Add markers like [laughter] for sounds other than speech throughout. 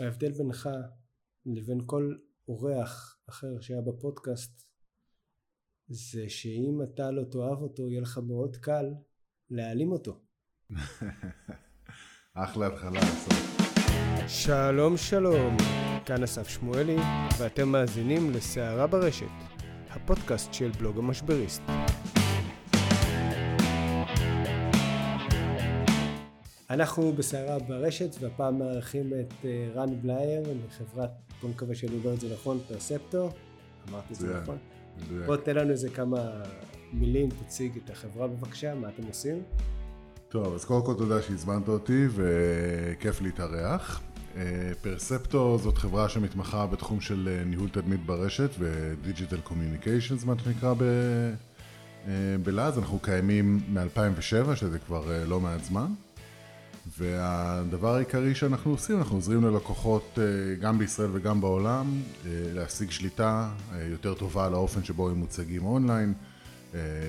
ההבדל בינך לבין כל אורח אחר שהיה בפודקאסט זה שאם אתה לא תאהב אותו יהיה לך מאוד קל להעלים אותו. [laughs] אחלה התחלה בסוף. שלום שלום, כאן אסף שמואלי ואתם מאזינים לסערה ברשת, הפודקאסט של בלוג המשבריסט. אנחנו בסערה ברשת והפעם מארחים את אה, רן בלייר מחברת, בוא נקווה שאני אומר את זה נכון, Percepto, אמרתי את זה נכון? בוא תן לנו איזה כמה מילים, תציג את החברה בבקשה, מה אתם עושים? טוב, אז קודם כל תודה שהזמנת אותי וכיף להתארח. אה, Percepto זאת חברה שמתמחה בתחום של אה, ניהול תדמית ברשת ו digital communications, מה שנקרא בלעז. אנחנו קיימים מ-2007, שזה כבר לא מעט זמן. והדבר העיקרי שאנחנו עושים, אנחנו עוזרים ללקוחות אה, גם בישראל וגם בעולם אה, להשיג שליטה אה, יותר טובה על האופן שבו הם מוצגים אונליין,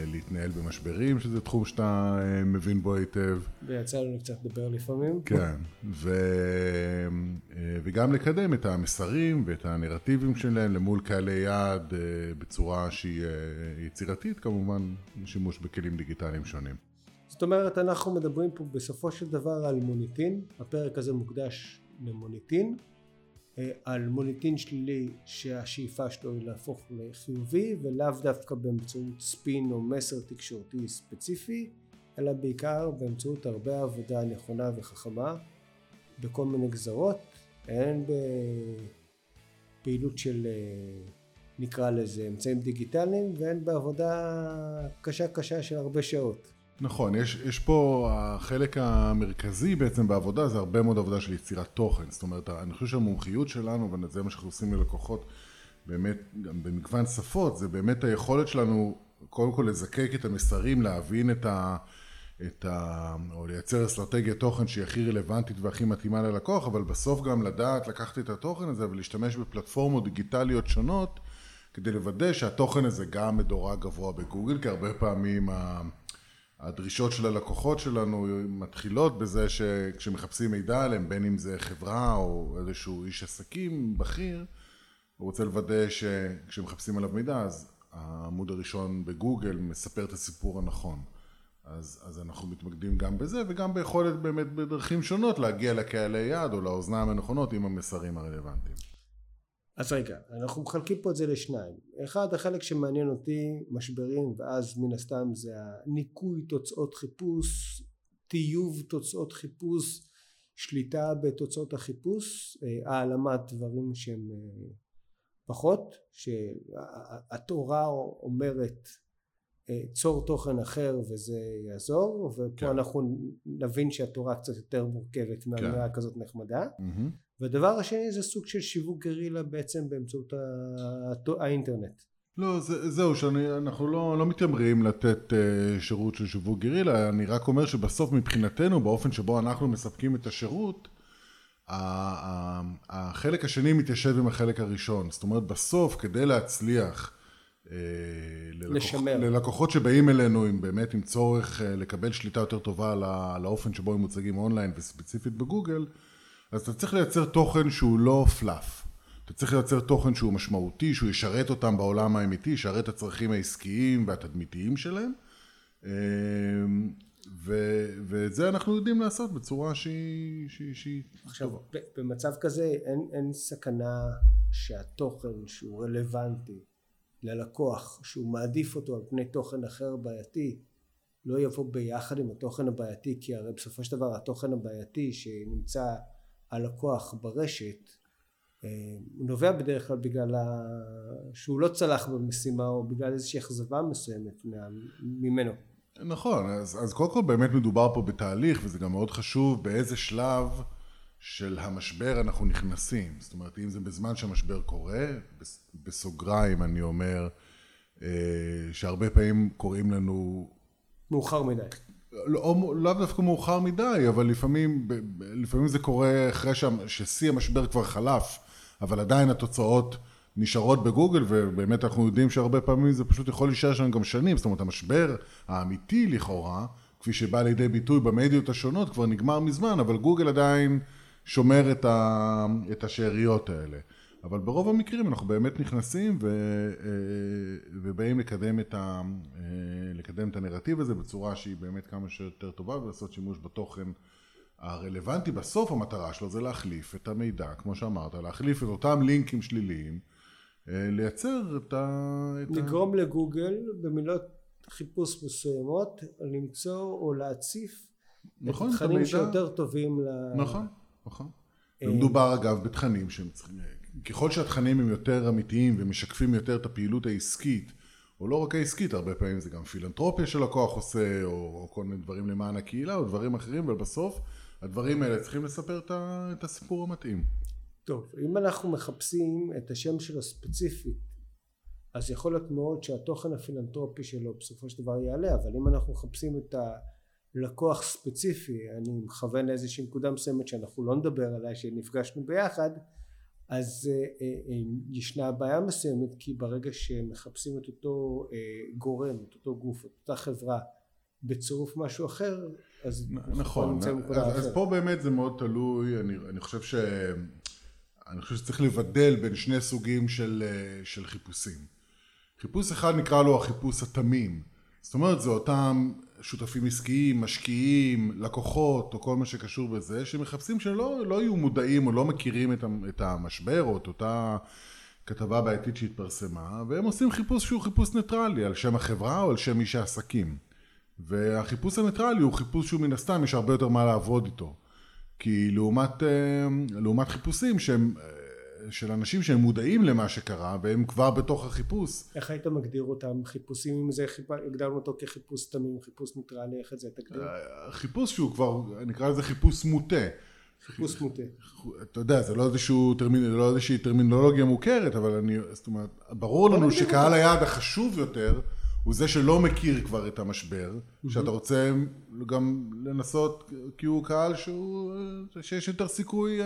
להתנהל במשברים, שזה תחום שאתה מבין בו היטב. ויצא לנו קצת לדבר לפעמים. כן, ו... וגם לקדם את המסרים ואת הנרטיבים שלהם למול קהלי יעד בצורה שהיא יצירתית כמובן, שימוש בכלים דיגיטליים שונים. זאת אומרת אנחנו מדברים פה בסופו של דבר על מוניטין, הפרק הזה מוקדש למוניטין, אה, על מוניטין שלילי שהשאיפה שלו היא להפוך לחיובי ולאו דווקא באמצעות ספין או מסר תקשורתי ספציפי אלא בעיקר באמצעות הרבה עבודה נכונה וחכמה בכל מיני גזרות, הן בפעילות של אה, נקרא לזה אמצעים דיגיטליים והן בעבודה קשה קשה של הרבה שעות. נכון, יש, יש פה, החלק המרכזי בעצם בעבודה זה הרבה מאוד עבודה של יצירת תוכן, זאת אומרת, אני חושב שהמומחיות שלנו, וזה מה שאנחנו עושים ללקוחות, באמת, גם במגוון שפות, זה באמת היכולת שלנו, קודם כל לזקק את המסרים, להבין את ה... את ה... או לייצר אסטרטגיית תוכן שהיא הכי רלוונטית והכי מתאימה ללקוח, אבל בסוף גם לדעת לקחת את התוכן הזה ולהשתמש בפלטפורמות דיגיטליות שונות, כדי לוודא שהתוכן הזה גם מדורג גבוה בגוגל, כי הרבה פעמים ה... הדרישות של הלקוחות שלנו מתחילות בזה שכשמחפשים מידע עליהם, בין אם זה חברה או איזשהו איש עסקים בכיר, הוא רוצה לוודא שכשמחפשים עליו מידע, אז העמוד הראשון בגוגל מספר את הסיפור הנכון. אז, אז אנחנו מתמקדים גם בזה וגם ביכולת באמת בדרכים שונות להגיע לקהלי יעד או לאוזניים הנכונות עם המסרים הרלוונטיים. אז רגע, אנחנו מחלקים פה את זה לשניים. אחד, החלק שמעניין אותי, משברים, ואז מן הסתם זה הניקוי תוצאות חיפוש, טיוב תוצאות חיפוש, שליטה בתוצאות החיפוש, אה, העלמת דברים שהם אה, פחות, שהתורה אומרת אה, צור תוכן אחר וזה יעזור, ופה כן. אנחנו נבין שהתורה קצת יותר מורכבת מאמירה כן. כזאת נחמדה. Mm-hmm. והדבר השני זה סוג של שיווק גרילה בעצם באמצעות האינטרנט. לא, זה, זהו, שאנחנו לא, לא מתיימרים לתת uh, שירות של שיווק גרילה, אני רק אומר שבסוף מבחינתנו, באופן שבו אנחנו מספקים את השירות, החלק השני מתיישב עם החלק הראשון. זאת אומרת, בסוף, כדי להצליח, uh, ללקוח, ללקוחות שבאים אלינו עם באמת עם צורך uh, לקבל שליטה יותר טובה על האופן שבו הם מוצגים אונליין וספציפית בגוגל, אז אתה צריך לייצר תוכן שהוא לא פלאף. אתה צריך לייצר תוכן שהוא משמעותי, שהוא ישרת אותם בעולם האמיתי, ישרת את הצרכים העסקיים והתדמיתיים שלהם. אמ, ו- ואת זה אנחנו יודעים לעשות בצורה שהיא... שהיא, שהיא עכשיו, במצב כזה אין, אין סכנה שהתוכן שהוא רלוונטי ללקוח, שהוא מעדיף אותו על פני תוכן אחר בעייתי, לא יבוא ביחד עם התוכן הבעייתי, כי הרי בסופו של דבר התוכן הבעייתי שנמצא הלקוח ברשת אה, נובע בדרך כלל בגלל ה... שהוא לא צלח במשימה או בגלל איזושהי אכזבה מסוימת ממנו. נכון, אז, אז קודם כל באמת מדובר פה בתהליך וזה גם מאוד חשוב באיזה שלב של המשבר אנחנו נכנסים. זאת אומרת, אם זה בזמן שהמשבר קורה, בסוגריים אני אומר אה, שהרבה פעמים קוראים לנו... מאוחר מדי. לא, לאו דווקא מאוחר מדי, אבל לפעמים, לפעמים זה קורה אחרי ששיא המשבר כבר חלף, אבל עדיין התוצאות נשארות בגוגל, ובאמת אנחנו יודעים שהרבה פעמים זה פשוט יכול להישאר שם גם שנים, זאת אומרת המשבר האמיתי לכאורה, כפי שבא לידי ביטוי במדיות השונות, כבר נגמר מזמן, אבל גוגל עדיין שומר את, ה, את השאריות האלה. אבל ברוב המקרים אנחנו באמת נכנסים ו, אה, ובאים לקדם את, ה, אה, לקדם את הנרטיב הזה בצורה שהיא באמת כמה שיותר טובה ולעשות שימוש בתוכן הרלוונטי. בסוף המטרה שלו זה להחליף את המידע, כמו שאמרת, להחליף את אותם לינקים שליליים, אה, לייצר את ה... לגרום ה... לגוגל במילות חיפוש מסוימות למצוא או להציף נכון, את התכנים שיותר טובים ל... נכון, נכון. ומדובר אגב בתכנים שהם צריכים... ככל שהתכנים הם יותר אמיתיים ומשקפים יותר את הפעילות העסקית, או לא רק העסקית, הרבה פעמים זה גם פילנטרופיה שלקוח עושה, או, או כל מיני דברים למען הקהילה, או דברים אחרים, אבל בסוף הדברים האלה צריכים לספר את הסיפור המתאים. טוב, אם אנחנו מחפשים את השם שלו ספציפית, אז יכול להיות מאוד שהתוכן הפילנטרופי שלו בסופו של דבר יעלה, אבל אם אנחנו מחפשים את הלקוח ספציפי, אני מכוון לאיזושהי נקודה מסוימת שאנחנו לא נדבר עליה, שנפגשנו ביחד, אז אה, אה, אה, ישנה בעיה מסוימת כי ברגע שמחפשים את אותו גורם, את אותו גוף, את אותה חברה בצירוף משהו אחר אז נכון, אז, אז פה באמת זה מאוד תלוי, אני, אני חושב ש... אני חושב שצריך לבדל בין שני סוגים של, של חיפושים. חיפוש אחד נקרא לו החיפוש התמים, זאת אומרת זה אותם שותפים עסקיים, משקיעים, לקוחות או כל מה שקשור בזה, שמחפשים שלא לא יהיו מודעים או לא מכירים את המשבר או את אותה כתבה בעייתית שהתפרסמה, והם עושים חיפוש שהוא חיפוש ניטרלי על שם החברה או על שם איש העסקים. והחיפוש הניטרלי הוא חיפוש שהוא מן הסתם יש הרבה יותר מה לעבוד איתו. כי לעומת, אה, לעומת חיפושים שהם של אנשים שהם מודעים למה שקרה והם כבר בתוך החיפוש. איך היית מגדיר אותם חיפושים אם זה הגדרנו אותו כחיפוש תמים חיפוש ניטרלי איך את זה תגדיר? אה, חיפוש שהוא כבר נקרא לזה חיפוש מוטה. חיפוש מוטה. אתה יודע זה לא איזשהו טרמינ... לא איזושהי טרמינולוגיה מוכרת אבל אני זאת אומרת ברור לנו שקהל היעד החשוב יותר הוא זה שלא מכיר כבר את המשבר שאתה רוצה גם לנסות כי הוא קהל שהוא שיש יותר סיכוי אה,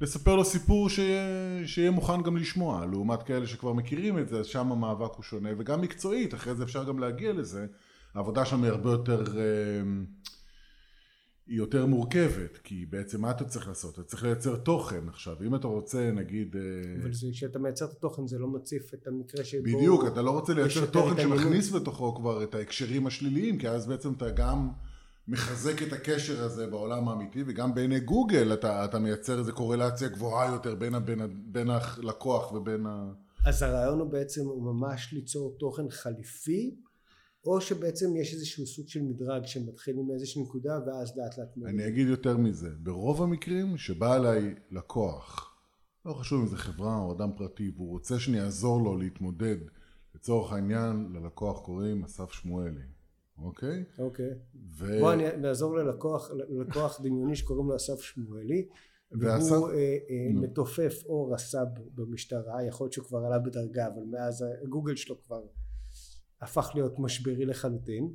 לספר לו סיפור שיהיה, שיהיה מוכן גם לשמוע, לעומת כאלה שכבר מכירים את זה, אז שם המאבק הוא שונה, וגם מקצועית, אחרי זה אפשר גם להגיע לזה, העבודה שם היא הרבה יותר, אה, היא יותר מורכבת, כי בעצם מה אתה צריך לעשות? אתה צריך לייצר תוכן עכשיו, אם אתה רוצה נגיד... אה, אבל כשאתה מייצר את התוכן זה לא מציף את המקרה שבו... בדיוק, אתה לא רוצה לייצר תוכן שמכניס בתוכו כבר את ההקשרים השליליים, כי אז בעצם אתה גם... מחזק את הקשר הזה בעולם האמיתי וגם בעיני גוגל אתה, אתה מייצר איזו קורלציה גבוהה יותר בין, בין, בין הלקוח ובין ה... אז הרעיון הוא בעצם הוא ממש ליצור תוכן חליפי או שבעצם יש איזשהו סוג של מדרג שמתחיל עם איזושהי נקודה ואז לאט לאט אני אגיד יותר מזה ברוב המקרים שבא אליי לקוח לא חשוב אם זה חברה או אדם פרטי והוא רוצה שאני אעזור לו להתמודד לצורך העניין ללקוח קוראים אסף שמואלי אוקיי? אוקיי. ו... בוא נעזור ללקוח, ללקוח דמיוני שקוראים לו אסף שמואלי. ואסף... והוא אה, אה, מתופף או רס"ב במשטרה, יכול להיות שהוא כבר עלה בדרגה, אבל מאז הגוגל שלו כבר הפך להיות משברי לחלוטין.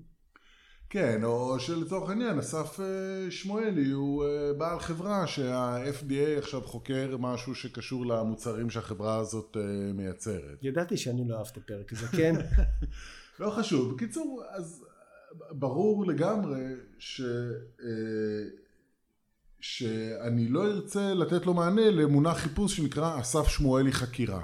כן, או שלצורך העניין אסף אה, שמואלי הוא אה, בעל חברה שה-FDA עכשיו חוקר משהו שקשור למוצרים שהחברה הזאת אה, מייצרת. ידעתי שאני לא אהב את הפרק הזה, כן? [laughs] לא חשוב. בקיצור, אז ברור לגמרי ש... אה, שאני לא ארצה לתת לו מענה למונח חיפוש שנקרא אסף שמואלי חקירה.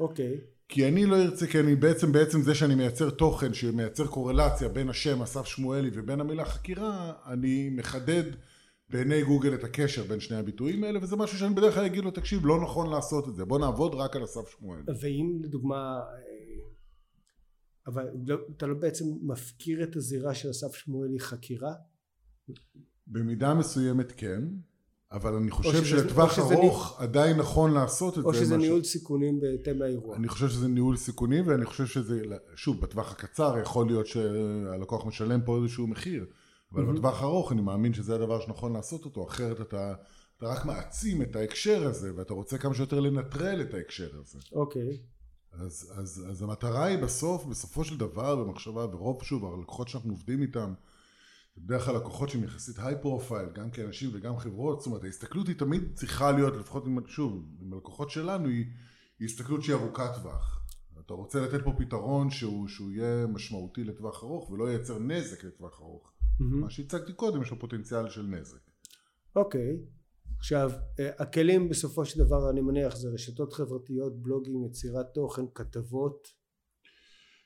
אוקיי. Okay. כי אני לא ארצה, כי אני בעצם, בעצם זה שאני מייצר תוכן שמייצר קורלציה בין השם אסף שמואלי ובין המילה חקירה, אני מחדד בעיני גוגל את הקשר בין שני הביטויים האלה, וזה משהו שאני בדרך כלל אגיד לו, תקשיב, לא נכון לעשות את זה, בוא נעבוד רק על אסף שמואלי. ואם לדוגמה אבל לא, אתה לא בעצם מפקיר את הזירה של אסף שמואלי חקירה? במידה מסוימת כן, אבל אני חושב שלטווח ארוך ניהול... עדיין נכון לעשות את או זה. או שזה ניהול ש... סיכונים בהתאם לאירוע. אני חושב שזה ניהול סיכונים ואני חושב שזה, שוב, בטווח הקצר יכול להיות שהלקוח משלם פה איזשהו מחיר, אבל mm-hmm. בטווח הארוך אני מאמין שזה הדבר שנכון לעשות אותו, אחרת אתה, אתה רק מעצים את ההקשר הזה ואתה רוצה כמה שיותר לנטרל את ההקשר הזה. אוקיי. Okay. אז, אז, אז המטרה היא בסוף, בסופו של דבר, במחשבה, ורוב שוב, הלקוחות שאנחנו עובדים איתם, זה בדרך כלל לקוחות שהם יחסית היי פרופייל, גם כאנשים וגם חברות, זאת אומרת, ההסתכלות היא תמיד צריכה להיות, לפחות עם, שוב, עם הלקוחות שלנו, היא, היא הסתכלות שהיא ארוכת טווח. אתה רוצה לתת פה פתרון שהוא, שהוא יהיה משמעותי לטווח ארוך ולא ייצר נזק לטווח ארוך. Mm-hmm. מה שהצגתי קודם, יש לו פוטנציאל של נזק. אוקיי. Okay. עכשיו הכלים בסופו של דבר אני מניח זה רשתות חברתיות בלוגים יצירת תוכן כתבות.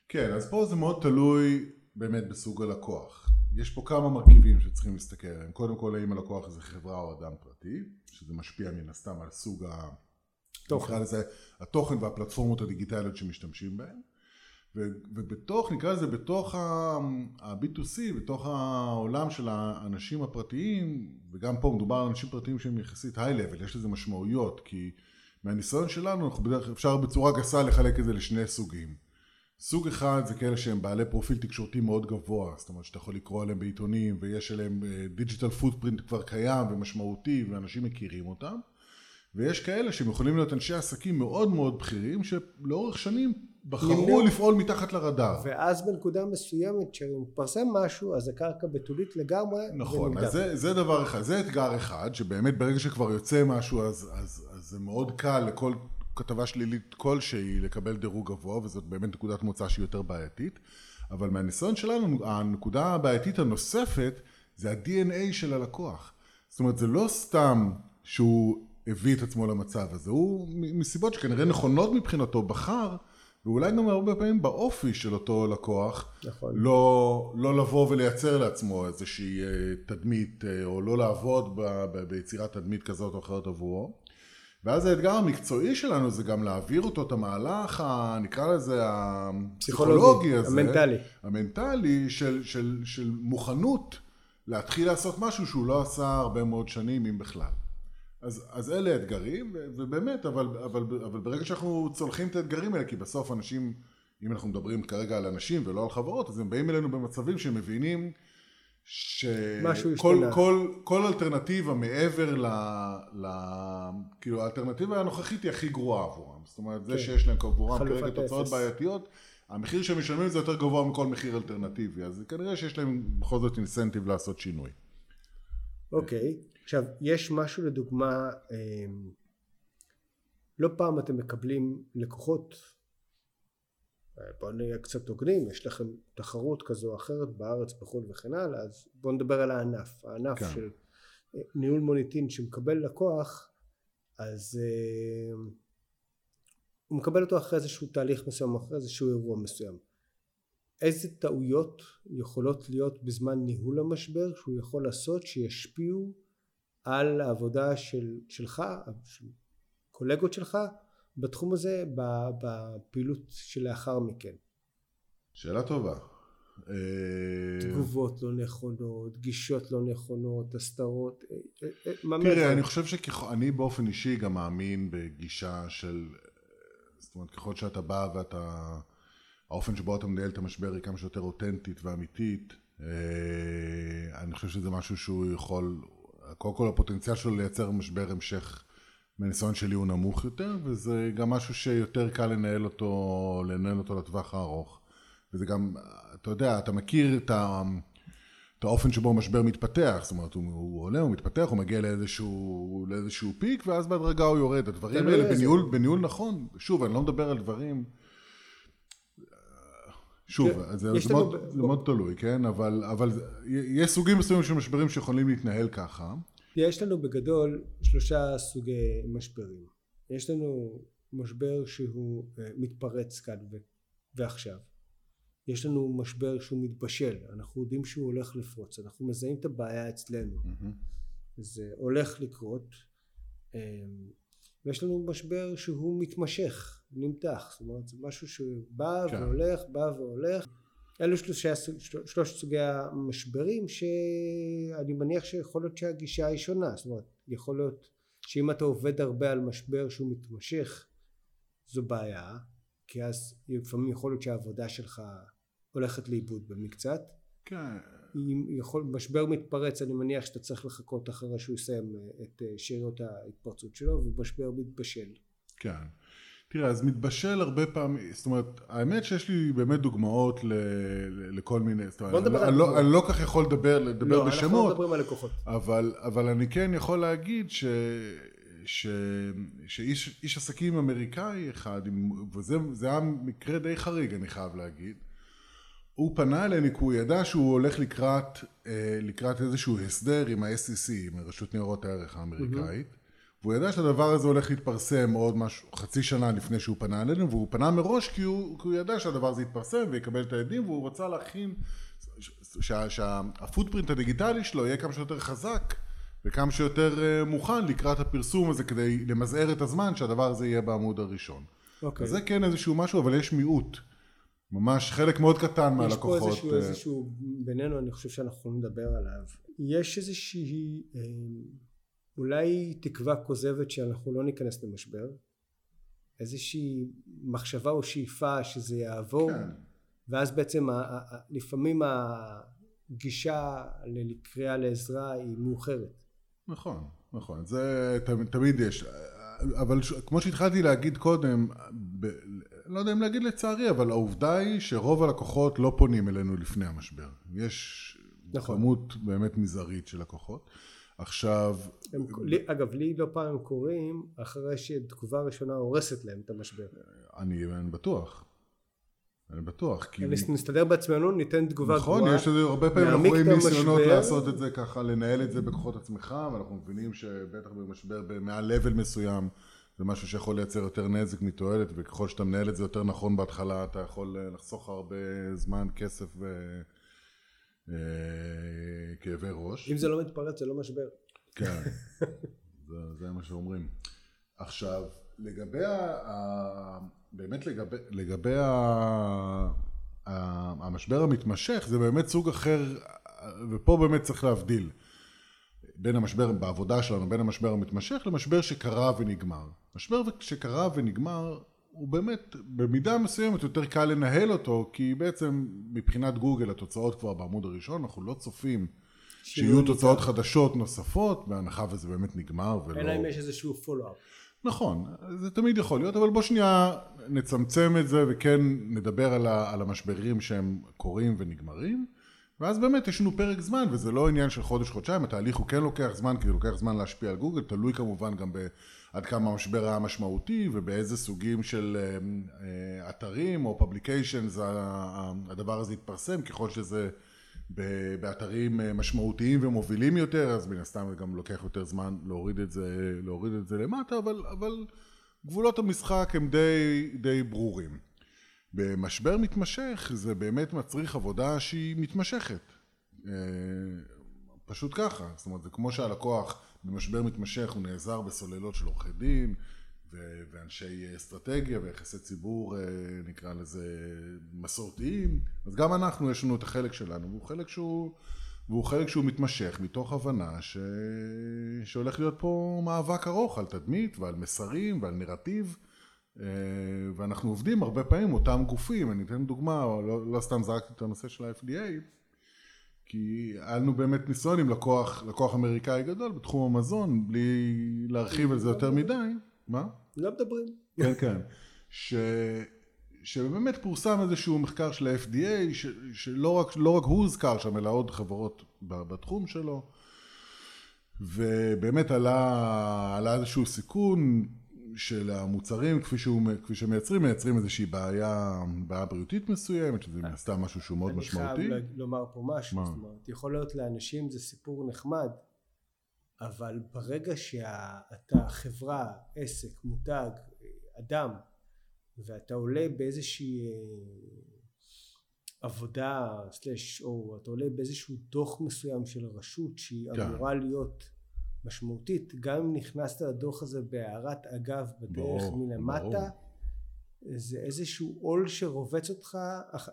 כן אז פה זה מאוד תלוי באמת בסוג הלקוח. יש פה כמה מרכיבים שצריכים להסתכל עליהם. קודם כל האם הלקוח זה חברה או אדם פרטי שזה משפיע מן הסתם על סוג ה... תוכן. לזה, התוכן והפלטפורמות הדיגיטליות שמשתמשים בהן ובתוך, נקרא לזה, בתוך ה-B2C, בתוך העולם של האנשים הפרטיים, וגם פה מדובר על אנשים פרטיים שהם יחסית היי-לבל, יש לזה משמעויות, כי מהניסיון שלנו, אנחנו בדרך אפשר בצורה גסה לחלק את זה לשני סוגים. סוג אחד זה כאלה שהם בעלי פרופיל תקשורתי מאוד גבוה, זאת אומרת שאתה יכול לקרוא עליהם בעיתונים ויש עליהם digital footprint כבר קיים ומשמעותי ואנשים מכירים אותם ויש כאלה שהם יכולים להיות אנשי עסקים מאוד מאוד בכירים שלאורך שנים בחרו לפעול מתחת לרדאר. ואז בנקודה מסוימת כשמתפרסם משהו אז הקרקע בתולית לגמרי. נכון, אז זה, זה דבר אחד, זה אתגר אחד שבאמת ברגע שכבר יוצא משהו אז, אז, אז זה מאוד קל לכל כתבה שלילית כלשהי לקבל דירוג גבוה וזאת באמת נקודת מוצא שהיא יותר בעייתית אבל מהניסיון שלנו הנקודה הבעייתית הנוספת זה ה-DNA של הלקוח זאת אומרת זה לא סתם שהוא הביא את עצמו למצב הזה הוא מסיבות שכנראה נכונות מבחינתו בחר ואולי גם הרבה פעמים באופי של אותו לקוח, נכון. לא, לא לבוא ולייצר לעצמו איזושהי אה, תדמית, אה, או לא לעבוד ב, ב, ביצירת תדמית כזאת או אחרת עבורו. ואז האתגר המקצועי שלנו זה גם להעביר אותו את המהלך, ה, נקרא לזה הפסיכולוגי הזה, המנטלי, המנטלי של, של, של מוכנות להתחיל לעשות משהו שהוא לא עשה הרבה מאוד שנים, אם בכלל. אז, אז אלה אתגרים, ובאמת, אבל, אבל, אבל ברגע שאנחנו צולחים את האתגרים האלה, כי בסוף אנשים, אם אנחנו מדברים כרגע על אנשים ולא על חברות, אז הם באים אלינו במצבים שהם מבינים שכל כל, כל אלטרנטיבה מעבר ל, ל... כאילו האלטרנטיבה הנוכחית היא הכי גרועה עבורם. זאת אומרת, כן. זה שיש להם עבורם כרגע תוצאות בעייתיות, המחיר שהם משלמים זה יותר גבוה מכל מחיר אלטרנטיבי, אז כנראה שיש להם בכל זאת אינסנטיב לעשות שינוי. אוקיי. Okay. עכשיו יש משהו לדוגמה אמ, לא פעם אתם מקבלים לקוחות בואו נהיה קצת הוגנים יש לכם תחרות כזו או אחרת בארץ בחו"ל וכן הלאה אז בואו נדבר על הענף הענף כן. של אה, ניהול מוניטין שמקבל לקוח אז אה, הוא מקבל אותו אחרי איזשהו תהליך מסוים אחרי איזשהו אירוע מסוים איזה טעויות יכולות להיות בזמן ניהול המשבר שהוא יכול לעשות שישפיעו על העבודה של, שלך, של קולגות שלך, בתחום הזה, בפעילות שלאחר מכן. שאלה טובה. אה, תגובות לא נכונות, גישות לא נכונות, הסתרות, אה, אה, תראה, אני חושב שאני באופן אישי גם מאמין בגישה של, זאת אומרת, ככל שאתה בא ואתה, האופן שבו אתה מנהל את המשבר היא כמה שיותר אותנטית ואמיתית, אני חושב שזה משהו שהוא יכול, קודם כל הפוטנציאל שלו לייצר משבר המשך מהניסיון שלי הוא נמוך יותר וזה גם משהו שיותר קל לנהל אותו, לנהל אותו לטווח הארוך. וזה גם, אתה יודע, אתה מכיר את, ה, את האופן שבו המשבר מתפתח, זאת אומרת הוא, הוא עולה, הוא מתפתח, הוא מגיע לאיזשהו, לאיזשהו פיק ואז בהדרגה הוא יורד, הדברים האלה בניהול, בניהול נכון, שוב אני לא מדבר על דברים שוב, כן, זה, זה, מאוד, ב... מאוד תלוי, כן? אבל, אבל יש סוגים מסוימים של משברים שיכולים להתנהל ככה. יש לנו בגדול שלושה סוגי משברים. יש לנו משבר שהוא אה, מתפרץ כאן ו- ועכשיו. יש לנו משבר שהוא מתבשל, אנחנו יודעים שהוא הולך לפרוץ, אנחנו מזהים את הבעיה אצלנו. Mm-hmm. זה הולך לקרות. ויש לנו משבר שהוא מתמשך, נמתח, זאת אומרת זה משהו שבא כן. והולך, בא והולך. אלו שלושה, שלושת סוגי המשברים שאני מניח שיכול להיות שהגישה היא שונה, זאת אומרת יכול להיות שאם אתה עובד הרבה על משבר שהוא מתמשך זו בעיה, כי אז לפעמים יכול להיות שהעבודה שלך הולכת לאיבוד במקצת. כן. יכול, משבר מתפרץ אני מניח שאתה צריך לחכות אחרי שהוא יסיים אה, את אה, שאריות ההתפרצות שלו ומשבר מתבשל. כן. תראה אז מתבשל הרבה פעמים, זאת אומרת האמת שיש לי באמת דוגמאות ל, לכל מיני, זאת אומרת, אני, אני, לא, אני לא כך יכול לדבר, לדבר לא, בשמות, לא, אנחנו מדברים על לקוחות, אבל, אבל אני כן יכול להגיד ש, ש, שאיש עסקים אמריקאי אחד, וזה היה מקרה די חריג אני חייב להגיד, הוא פנה אלינו כי הוא ידע שהוא הולך לקראת, אה, לקראת איזשהו הסדר עם ה-SEC, עם רשות ניירות הערך האמריקאית, mm-hmm. והוא ידע שהדבר הזה הולך להתפרסם עוד משהו, חצי שנה לפני שהוא פנה אלינו, והוא פנה מראש כי הוא, כי הוא ידע שהדבר הזה יתפרסם ויקבל את העדים, והוא רצה להכין, שהפוטפרינט שה, הדיגיטלי שלו יהיה כמה שיותר חזק וכמה שיותר אה, מוכן לקראת הפרסום הזה כדי למזער את הזמן שהדבר הזה יהיה בעמוד הראשון. אוקיי. אז זה כן איזשהו משהו, אבל יש מיעוט. ממש חלק מאוד קטן מהלקוחות. יש פה איזשהו, אה, איזשהו, בינינו אני חושב שאנחנו יכולים לדבר עליו. יש איזושהי אה, אולי תקווה כוזבת שאנחנו לא ניכנס למשבר. איזושהי מחשבה או שאיפה שזה יעבור. כן. ואז בעצם לפעמים הגישה לקריאה לעזרה היא מאוחרת. נכון, נכון, זה תמיד יש, אבל כמו שהתחלתי להגיד קודם, לא יודע אם להגיד לצערי, אבל העובדה היא שרוב הלקוחות לא פונים אלינו לפני המשבר. יש נכון. כמות באמת מזערית של לקוחות. עכשיו... הם, לי, אגב, לי לא פעם הם קוראים אחרי שתגובה ראשונה הורסת להם את המשבר. אני, אני בטוח. אני בטוח, כי... נסתדר בעצמנו, ניתן תגובה גבוהה. נכון, יש לזה הרבה פעמים, אנחנו רואים ניסיונות לעשות את זה ככה, לנהל את זה בכוחות עצמך, ואנחנו מבינים שבטח במשבר מעל לבל מסוים, זה משהו שיכול לייצר יותר נזק מתועלת, וככל שאתה מנהל את זה יותר נכון בהתחלה, אתה יכול אה, לחסוך הרבה זמן, כסף וכאבי אה, ראש. אם זה לא מתפרץ, זה לא משבר. כן, [laughs] זה, זה מה שאומרים. עכשיו, לגבי ה... באמת לגבי, לגבי ה, ה, המשבר המתמשך, זה באמת סוג אחר, ופה באמת צריך להבדיל בין המשבר בעבודה שלנו, בין המשבר המתמשך למשבר שקרה ונגמר. משבר שקרה ונגמר הוא באמת במידה מסוימת יותר קל לנהל אותו כי בעצם מבחינת גוגל התוצאות כבר בעמוד הראשון אנחנו לא צופים שיהיו תוצאות חדשות נוספות בהנחה וזה באמת נגמר ולא... אלא אם יש איזשהו פולו-אפ. נכון, זה תמיד יכול להיות, אבל בוא שנייה נצמצם את זה וכן נדבר על, ה, על המשברים שהם קורים ונגמרים ואז באמת יש לנו פרק זמן וזה לא עניין של חודש חודשיים התהליך הוא כן לוקח זמן כי זה לוקח זמן להשפיע על גוגל תלוי כמובן גם עד כמה המשבר היה משמעותי ובאיזה סוגים של אה, אה, אתרים או publications הדבר הזה יתפרסם ככל שזה באתרים אה, משמעותיים ומובילים יותר, אז מן הסתם זה גם לוקח יותר זמן להוריד את זה, להוריד את זה למטה, אבל, אבל גבולות המשחק הם די, די ברורים. במשבר מתמשך זה באמת מצריך עבודה שהיא מתמשכת. אה, פשוט ככה, זאת אומרת זה כמו שהלקוח במשבר מתמשך הוא נעזר בסוללות של עורכי דין ואנשי אסטרטגיה ויחסי ציבור אה, נקרא לזה מסורתיים. אז גם אנחנו יש לנו את החלק שלנו והוא חלק שהוא והוא חלק שהוא מתמשך מתוך הבנה ש... שהולך להיות פה מאבק ארוך על תדמית ועל מסרים ועל נרטיב ואנחנו עובדים הרבה פעמים אותם גופים אני אתן דוגמה לא, לא סתם זרקתי את הנושא של ה-FDA כי היה לנו באמת ניסיון עם לקוח, לקוח אמריקאי גדול בתחום המזון בלי להרחיב על זה יותר מדי מה? לא מדברים. כן, כן. ש... שבאמת פורסם איזשהו מחקר של ה-FDA, ש... שלא רק, לא רק הוא הוזכר שם, אלא עוד חברות בתחום שלו, ובאמת עלה, עלה איזשהו סיכון של המוצרים כפי, שהוא, כפי שמייצרים, מייצרים איזושהי בעיה, בעיה בריאותית מסוימת, שזה מן הסתם משהו שהוא מאוד משמעותי. אני חייב לומר פה משהו, מה? זאת אומרת, יכול להיות לאנשים זה סיפור נחמד, אבל ברגע שאתה חברה, עסק, מותג, אדם ואתה עולה באיזושהי אה, עבודה סלש או אתה עולה באיזשהו דוח מסוים של רשות שהיא כן. אמורה להיות משמעותית גם אם נכנסת לדוח הזה בהערת אגב בדרך ברור, מלמטה ברור. זה איזשהו עול שרובץ אותך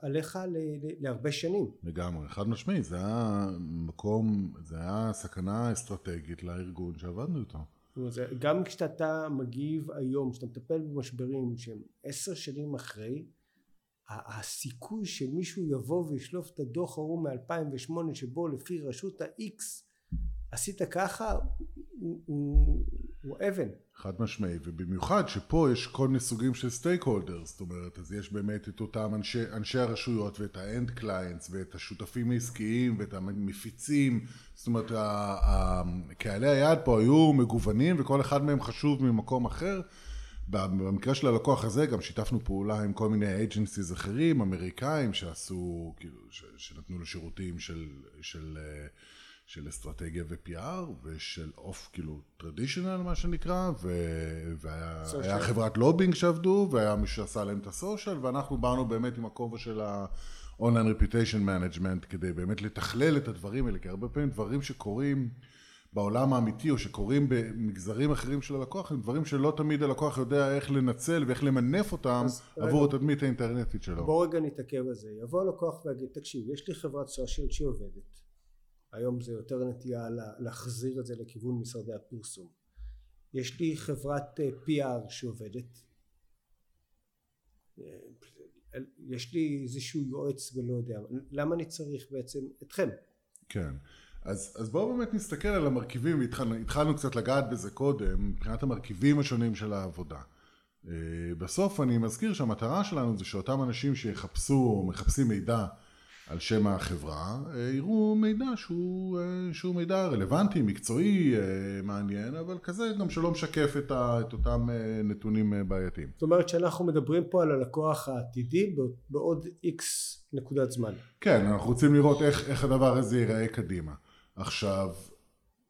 עליך ל, ל, להרבה שנים. לגמרי, חד משמעי, זה היה מקום, זה היה סכנה אסטרטגית לארגון שעבדנו איתו. גם כשאתה מגיב היום, כשאתה מטפל במשברים שהם עשר שנים אחרי, הסיכוי שמישהו יבוא וישלוף את הדוח ההוא מ-2008 שבו לפי רשות ה-X עשית ככה הוא, הוא, הוא אבן. חד משמעי, ובמיוחד שפה יש כל מיני סוגים של stakeholders, זאת אומרת, אז יש באמת את אותם אנשי, אנשי הרשויות ואת ה end clients ואת השותפים העסקיים ואת המפיצים, זאת אומרת, קהלי היעד פה היו מגוונים וכל אחד מהם חשוב ממקום אחר, במקרה של הלקוח הזה גם שיתפנו פעולה עם כל מיני agencies אחרים, אמריקאים, שעשו, כאילו, ש, שנתנו לו שירותים של, של, אה, של אסטרטגיה ו-PR ושל אוף, כאילו, טרדישיונל מה שנקרא, ו, והיה חברת לובינג שעבדו, והיה מי שעשה להם את הסושיאל, ואנחנו באנו באמת עם הכובע של ה-online reputation management, כדי באמת לתכלל את הדברים האלה, כי הרבה פעמים דברים שקורים בעולם האמיתי או שקורים במגזרים אחרים של הלקוח הם דברים שלא תמיד הלקוח יודע איך לנצל ואיך למנף אותם עבור התדמית האינטרנטית שלו. בוא רגע נתעכב על זה. יבוא הלקוח ויגיד תקשיב יש לי חברת סושיאל שהיא עובדת היום זה יותר נטייה להחזיר את זה לכיוון משרדי הפרסום. יש לי חברת אה, PR שעובדת אה, יש לי איזשהו יועץ ולא יודע למה אני צריך בעצם אתכם כן אז, אז בואו באמת נסתכל על המרכיבים, והתחלנו קצת לגעת בזה קודם, מבחינת המרכיבים השונים של העבודה. אה, בסוף אני מזכיר שהמטרה שלנו זה שאותם אנשים שיחפשו או מחפשים מידע על שם החברה, אה, יראו מידע שהוא, אה, שהוא מידע רלוונטי, מקצועי, מעניין, אבל כזה גם שלא משקף את, ה, את אותם נתונים בעייתיים. זאת אומרת שאנחנו מדברים פה על הלקוח העתידי בעוד איקס נקודת זמן. כן, אנחנו רוצים לראות איך, איך הדבר הזה ייראה קדימה. עכשיו,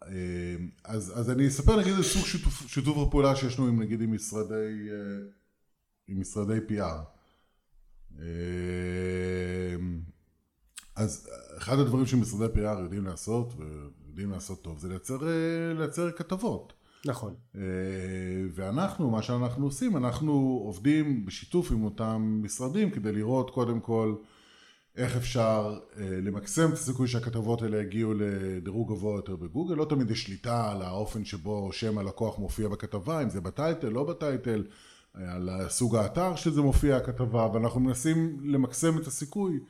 אה, אז, אז אני אספר נגיד על סוג שיתוף, שיתוף הפעולה שיש לנו עם נגיד עם משרדי, אה, עם משרדי PR. אה, אז אחד הדברים שמשרדי PR יודעים לעשות ויודעים לעשות טוב זה לייצר, לייצר כתבות. נכון. ואנחנו, מה שאנחנו עושים, אנחנו עובדים בשיתוף עם אותם משרדים כדי לראות קודם כל איך אפשר אה, למקסם את הסיכוי שהכתבות האלה יגיעו לדירוג גבוה יותר בגוגל, לא תמיד יש שליטה על האופן שבו שם הלקוח מופיע בכתבה, אם זה בטייטל, לא בטייטל, על סוג האתר שזה מופיע הכתבה, ואנחנו מנסים למקסם את הסיכוי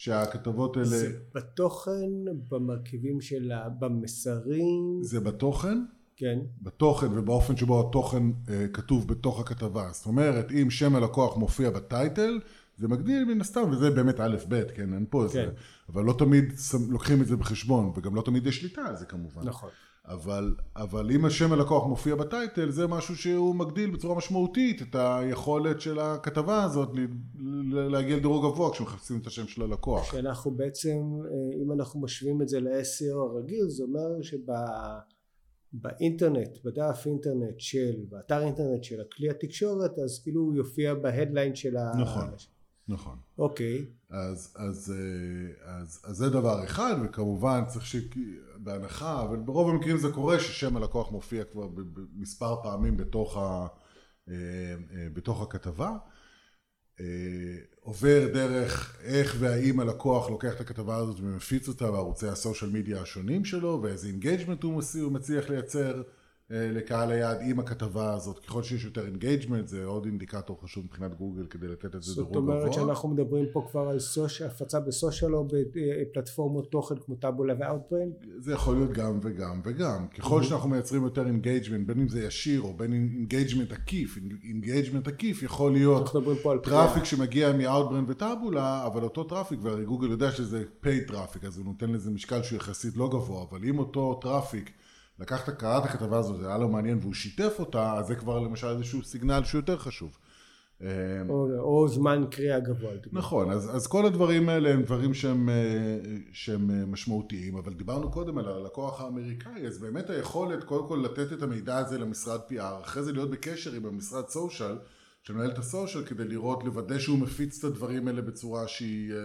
שהכתבות האלה... זה בתוכן, במרכיבים שלה, במסרים? זה בתוכן. כן. בתוכן ובאופן שבו התוכן אה, כתוב בתוך הכתבה. זאת אומרת, אם שם הלקוח מופיע בטייטל, זה מגדיל מן הסתם, וזה באמת א' ב', כן, אין פה איזה, כן. אבל לא תמיד לוקחים את זה בחשבון, וגם לא תמיד יש שליטה על זה כמובן. נכון. אבל, אבל אם השם הלקוח מופיע בטייטל, זה משהו שהוא מגדיל בצורה משמעותית את היכולת של הכתבה הזאת להגיע לדירוג גבוה כשמחפשים את השם של הלקוח. שאנחנו בעצם, אה, אם אנחנו משווים את זה ל-SEO הרגיל, זה אומר שבאינטרנט, בדף אינטרנט של, באתר אינטרנט של הכלי התקשורת, אז כאילו הוא יופיע בהדליין של ה... נכון. נכון. אוקיי. אז, אז, אה, אז, אז זה דבר אחד, וכמובן צריך ש... בהנחה, אבל ברוב המקרים זה קורה ששם הלקוח מופיע כבר מספר פעמים בתוך, ה, אה, אה, בתוך הכתבה. עובר דרך איך והאם הלקוח לוקח את הכתבה הזאת ומפיץ אותה בערוצי ה social media השונים שלו ואיזה engagement הוא מצליח לייצר לקהל היעד עם הכתבה הזאת. ככל שיש יותר engagement זה עוד אינדיקטור חשוב מבחינת גוגל כדי לתת את זה דירוג גבוה. זאת אומרת שאנחנו מדברים פה כבר על סוש... הפצה ב social או בפלטפורמות תוכן כמו Taboola ו Outbrain? זה יכול להיות גם וגם וגם. ככל שאנחנו מייצרים יותר engagement בין אם זה ישיר או בין engagement עקיף, engagement עקיף יכול להיות traffic שמגיע מ Outbrain ו Taboola אבל אותו traffic והרי גוגל יודע שזה paid traffic אז הוא נותן לזה משקל שהוא יחסית לא גבוה אבל אם אותו traffic לקח את, קרא את הכתבה הזאת, זה היה לו מעניין והוא שיתף אותה, אז זה כבר למשל איזשהו סיגנל שהוא יותר חשוב. או, או זמן קריאה גבוה. נכון, אז, אז כל הדברים האלה הם דברים שהם, אה, שהם אה, משמעותיים, אבל דיברנו קודם על הלקוח האמריקאי, אז באמת היכולת קודם כל לתת את המידע הזה למשרד PR, אחרי זה להיות בקשר עם המשרד סושיאל, שמנהל את הסושיאל כדי לראות, לוודא שהוא מפיץ את הדברים האלה בצורה שהיא, אה,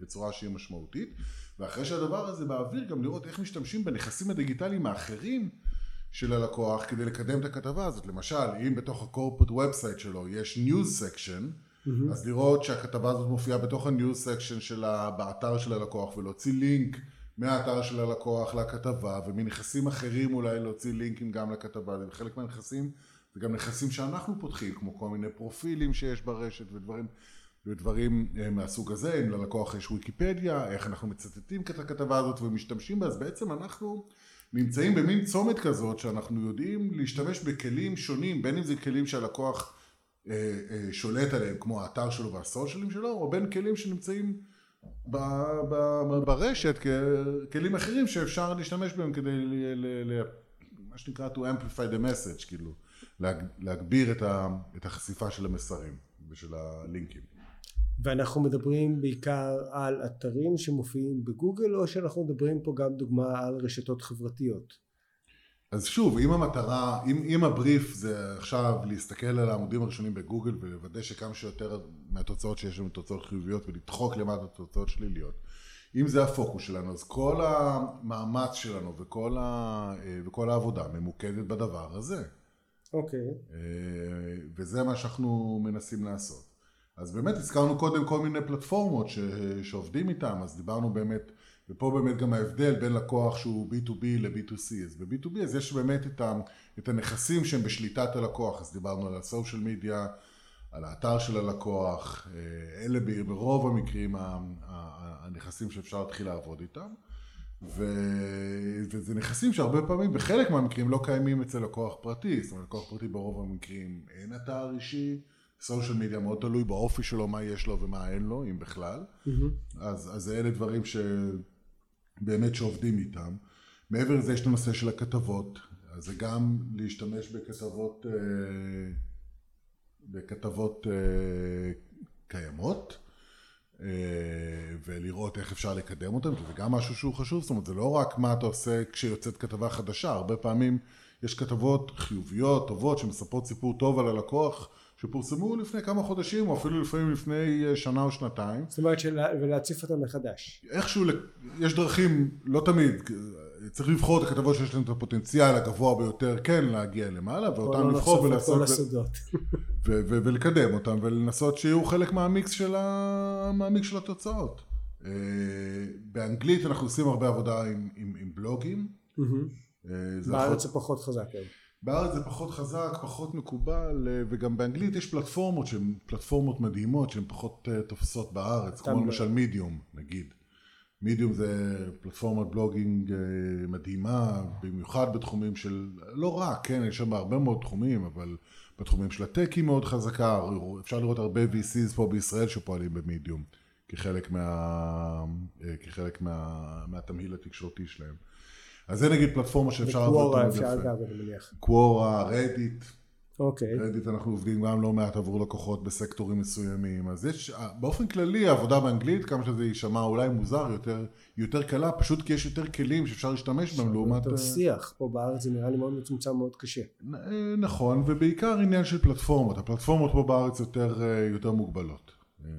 בצורה שהיא משמעותית. ואחרי שהדבר הזה באוויר גם לראות איך משתמשים בנכסים הדיגיטליים האחרים של הלקוח כדי לקדם את הכתבה הזאת. למשל, אם בתוך ה-corporate website שלו יש news section, mm-hmm. אז לראות שהכתבה הזאת מופיעה בתוך ה-news section שלה, באתר של הלקוח, ולהוציא לינק מהאתר של הלקוח לכתבה, ומנכסים אחרים אולי להוציא לינקים גם לכתבה, וחלק מהנכסים זה גם נכסים שאנחנו פותחים, כמו כל מיני פרופילים שיש ברשת ודברים. ודברים אה, מהסוג הזה, אם ללקוח יש ויקיפדיה, איך אנחנו מצטטים את הכתבה הזאת ומשתמשים בה, אז בעצם אנחנו נמצאים במין צומת כזאת שאנחנו יודעים להשתמש בכלים שונים, בין אם זה כלים שהלקוח אה, אה, שולט עליהם, כמו האתר שלו והסושיאלים שלו, או בין כלים שנמצאים ב, ב, ברשת, כלים אחרים שאפשר להשתמש בהם כדי, ל, ל, ל, מה שנקרא to amplify the message, כאילו. להג, להגביר את, ה, את החשיפה של המסרים ושל הלינקים. ואנחנו מדברים בעיקר על אתרים שמופיעים בגוגל או שאנחנו מדברים פה גם דוגמה על רשתות חברתיות? אז שוב, אם המטרה, אם, אם הבריף זה עכשיו להסתכל על העמודים הראשונים בגוגל ולוודא שכמה שיותר מהתוצאות שיש לנו תוצאות חיוביות ולדחוק למטה תוצאות שליליות, אם זה הפוקוס שלנו, אז כל המאמץ שלנו וכל, ה, וכל העבודה ממוקדת בדבר הזה. אוקיי. Okay. וזה מה שאנחנו מנסים לעשות. אז באמת הזכרנו קודם כל מיני פלטפורמות ש, שעובדים איתם, אז דיברנו באמת, ופה באמת גם ההבדל בין לקוח שהוא B2B ל-B2C, אז ב-B2B אז יש באמת את, ה, את הנכסים שהם בשליטת הלקוח, אז דיברנו על הסושיאל מדיה, על האתר של הלקוח, אה, אלה ברוב המקרים הנכסים שאפשר להתחיל לעבוד איתם. ו... וזה נכסים שהרבה פעמים בחלק מהמקרים לא קיימים אצל לקוח פרטי, זאת אומרת לקוח פרטי ברוב המקרים אין אתר אישי, סושיאל מדיה מאוד תלוי באופי שלו, מה יש לו ומה אין לו, אם בכלל. Mm-hmm. אז, אז אלה דברים שבאמת שעובדים איתם. מעבר לזה יש את הנושא של הכתבות, אז זה גם להשתמש בכתבות, אה, בכתבות אה, קיימות. אה, ולראות איך אפשר לקדם אותם, כי זה גם משהו שהוא חשוב, זאת אומרת זה לא רק מה אתה עושה כשיוצאת כתבה חדשה, הרבה פעמים יש כתבות חיוביות, טובות, שמספרות סיפור טוב על הלקוח, שפורסמו לפני כמה חודשים או אפילו לפעמים לפני אה, שנה או שנתיים. זאת אומרת של... ולהציף אותם מחדש. איכשהו יש דרכים, לא תמיד, צריך לבחור את הכתבות שיש להן את הפוטנציאל הגבוה ביותר כן להגיע למעלה ואותן לא לבחור ולעשות כל הסודות. [laughs] ו- ו- ולקדם אותם ולנסות שיהיו חלק מהמיקס של, ה- מהמיקס של התוצאות. אה, באנגלית אנחנו עושים הרבה עבודה עם, עם, עם בלוגים. אה, בארץ זה פחות חזק. כן. בארץ זה פחות חזק, פחות מקובל, אה, וגם באנגלית יש פלטפורמות שהן פלטפורמות מדהימות שהן פחות אה, תופסות בארץ, כמו למשל מידיום נגיד. מידיום זה פלטפורמת בלוגינג אה, מדהימה, במיוחד בתחומים של, לא רק, כן, יש שם הרבה מאוד תחומים, אבל בתחומים של הטק היא מאוד חזקה, אפשר לראות הרבה VCs פה בישראל שפועלים במידיום, כחלק, מה, כחלק מה, מהתמהיל התקשורתי שלהם. אז זה נגיד פלטפורמה שאפשר לעבוד קוורה אפשר גם, אני מניח. קוורה, רדיט. אוקיי. רדיט אנחנו עובדים גם לא מעט עבור לקוחות בסקטורים מסוימים. אז יש, באופן כללי העבודה באנגלית, כמה שזה יישמע אולי מוזר, יותר, יותר קלה, פשוט כי יש יותר כלים שאפשר להשתמש בהם לעומת... יותר שיח, פה בארץ זה נראה לי מאוד מצומצם, מאוד קשה. אה, נכון, ובעיקר עניין של פלטפורמות. הפלטפורמות פה בארץ יותר, אה, יותר מוגבלות. אה,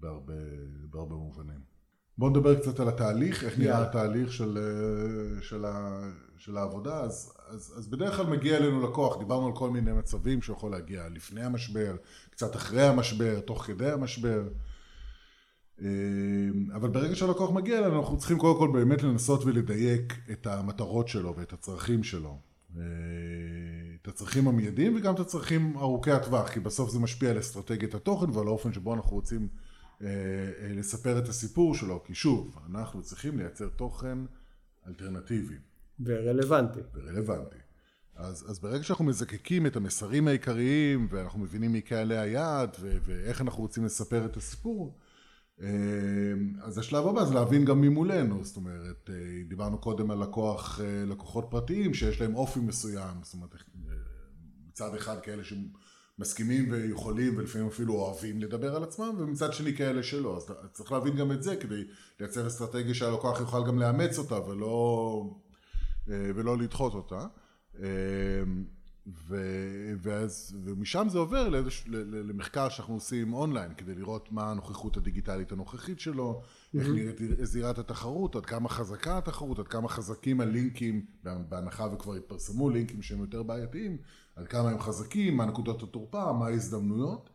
בהרבה, בהרבה מובנים. בואו נדבר קצת על התהליך, איך נראה התהליך של, אה, של, ה, של העבודה. אז, אז, אז בדרך כלל מגיע אלינו לקוח, דיברנו על כל מיני מצבים שיכול להגיע לפני המשבר, קצת אחרי המשבר, תוך כדי המשבר. אה, אבל ברגע שהלקוח מגיע אלינו, אנחנו צריכים קודם כל באמת לנסות ולדייק את המטרות שלו ואת הצרכים שלו. אה, את הצרכים המיידיים וגם את הצרכים ארוכי הטווח, כי בסוף זה משפיע על אסטרטגיית התוכן ועל האופן שבו אנחנו רוצים לספר את הסיפור שלו, כי שוב, אנחנו צריכים לייצר תוכן אלטרנטיבי. ורלוונטי. ורלוונטי. אז, אז ברגע שאנחנו מזקקים את המסרים העיקריים ואנחנו מבינים מי קהלי היעד ו- ואיך אנחנו רוצים לספר את הסיפור, אה, אז השלב הבא זה להבין גם מי מולנו, זאת אומרת, דיברנו קודם על לקוח, לקוחות פרטיים שיש להם אופי מסוים, זאת אומרת, מצד אחד כאלה שהם מסכימים ויכולים ולפעמים אפילו אוהבים לדבר על עצמם ומצד שני כאלה שלא אז צריך להבין גם את זה כדי לייצר אסטרטגיה שהלקוח יוכל גם לאמץ אותה ולא, אה, ולא לדחות אותה אה, ו, ואז, ומשם זה עובר לאיזוש, למחקר שאנחנו עושים אונליין כדי לראות מה הנוכחות הדיגיטלית הנוכחית שלו, mm-hmm. איך נראית זירת התחרות, עד כמה חזקה התחרות, עד כמה חזקים הלינקים, בהנחה וכבר התפרסמו לינקים שהם יותר בעייתיים, עד כמה הם חזקים, מה נקודות התורפה, מה ההזדמנויות,